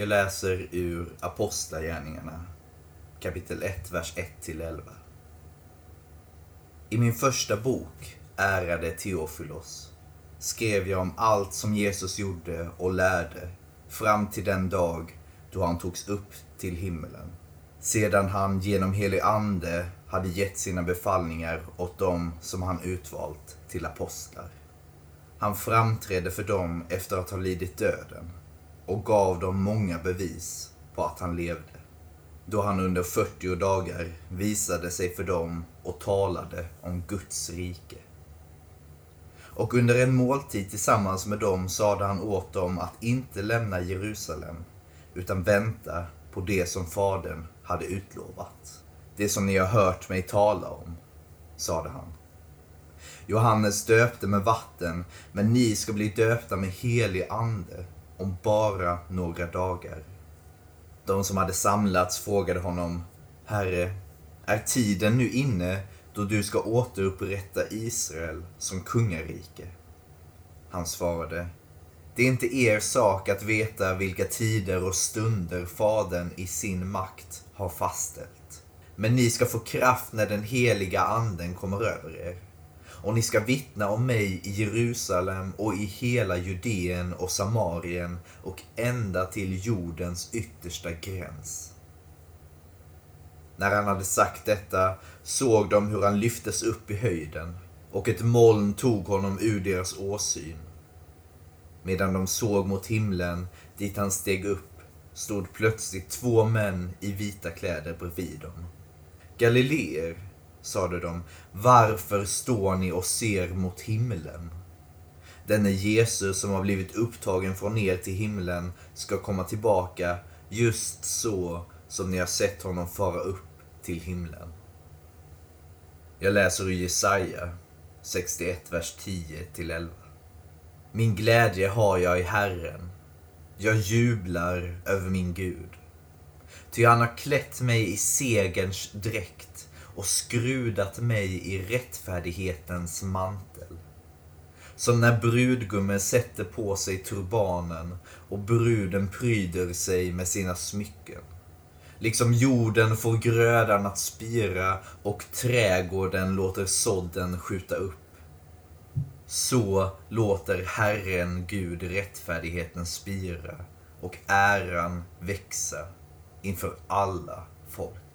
Jag läser ur Apostlagärningarna kapitel 1, vers 1-11. I min första bok, Ärade Teofilos, skrev jag om allt som Jesus gjorde och lärde fram till den dag då han togs upp till himmelen. Sedan han genom helig ande hade gett sina befallningar åt dem som han utvalt till apostlar. Han framträdde för dem efter att ha lidit döden och gav dem många bevis på att han levde. Då han under 40 dagar visade sig för dem och talade om Guds rike. Och under en måltid tillsammans med dem sade han åt dem att inte lämna Jerusalem utan vänta på det som Fadern hade utlovat. Det som ni har hört mig tala om, sade han. Johannes döpte med vatten, men ni ska bli döpta med helig ande om bara några dagar. De som hade samlats frågade honom, Herre, är tiden nu inne då du ska återupprätta Israel som kungarike? Han svarade, det är inte er sak att veta vilka tider och stunder Fadern i sin makt har fastställt. Men ni ska få kraft när den heliga anden kommer över er. Och ni ska vittna om mig i Jerusalem och i hela Judeen och Samarien och ända till jordens yttersta gräns. När han hade sagt detta såg de hur han lyftes upp i höjden och ett moln tog honom ur deras åsyn. Medan de såg mot himlen dit han steg upp stod plötsligt två män i vita kläder bredvid dem. Galileer, sade de, varför står ni och ser mot himlen? Denne Jesus som har blivit upptagen från er till himlen ska komma tillbaka just så som ni har sett honom fara upp till himlen. Jag läser ur Jesaja 61, vers 10-11. Min glädje har jag i Herren. Jag jublar över min Gud. Ty han har klätt mig i segerns dräkt och skrudat mig i rättfärdighetens mantel. Som när brudgummen sätter på sig turbanen och bruden pryder sig med sina smycken. Liksom jorden får grödan att spira och trädgården låter sådden skjuta upp. Så låter Herren Gud rättfärdigheten spira och äran växa inför alla folk.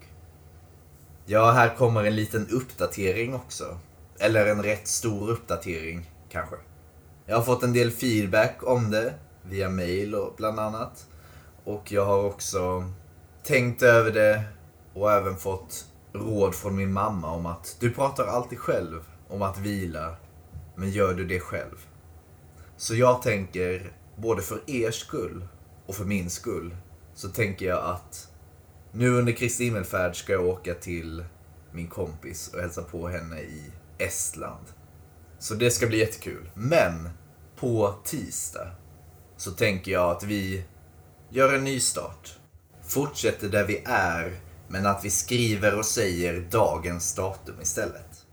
Ja, här kommer en liten uppdatering också. Eller en rätt stor uppdatering, kanske. Jag har fått en del feedback om det via mail och bland annat. Och jag har också tänkt över det och även fått råd från min mamma om att du pratar alltid själv om att vila, men gör du det själv? Så jag tänker, både för er skull och för min skull, så tänker jag att nu under Kristi himmelfärd ska jag åka till min kompis och hälsa på henne i Estland. Så det ska bli jättekul. Men på tisdag så tänker jag att vi gör en ny start. Fortsätter där vi är, men att vi skriver och säger dagens datum istället.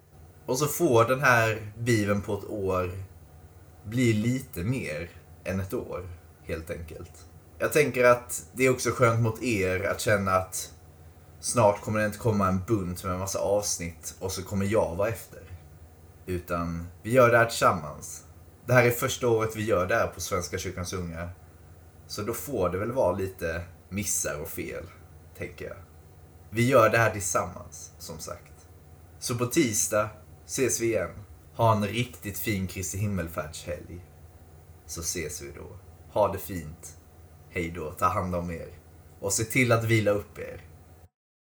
Och så får den här biven på ett år bli lite mer än ett år, helt enkelt. Jag tänker att det är också skönt mot er att känna att snart kommer det inte komma en bunt med en massa avsnitt och så kommer jag vara efter. Utan vi gör det här tillsammans. Det här är första året vi gör det här på Svenska kyrkans unga. Så då får det väl vara lite missar och fel, tänker jag. Vi gör det här tillsammans, som sagt. Så på tisdag ses vi igen. Ha en riktigt fin Kristi himmelfärdshelg. Så ses vi då. Ha det fint. Hej då, ta hand om er. Och se till att vila upp er.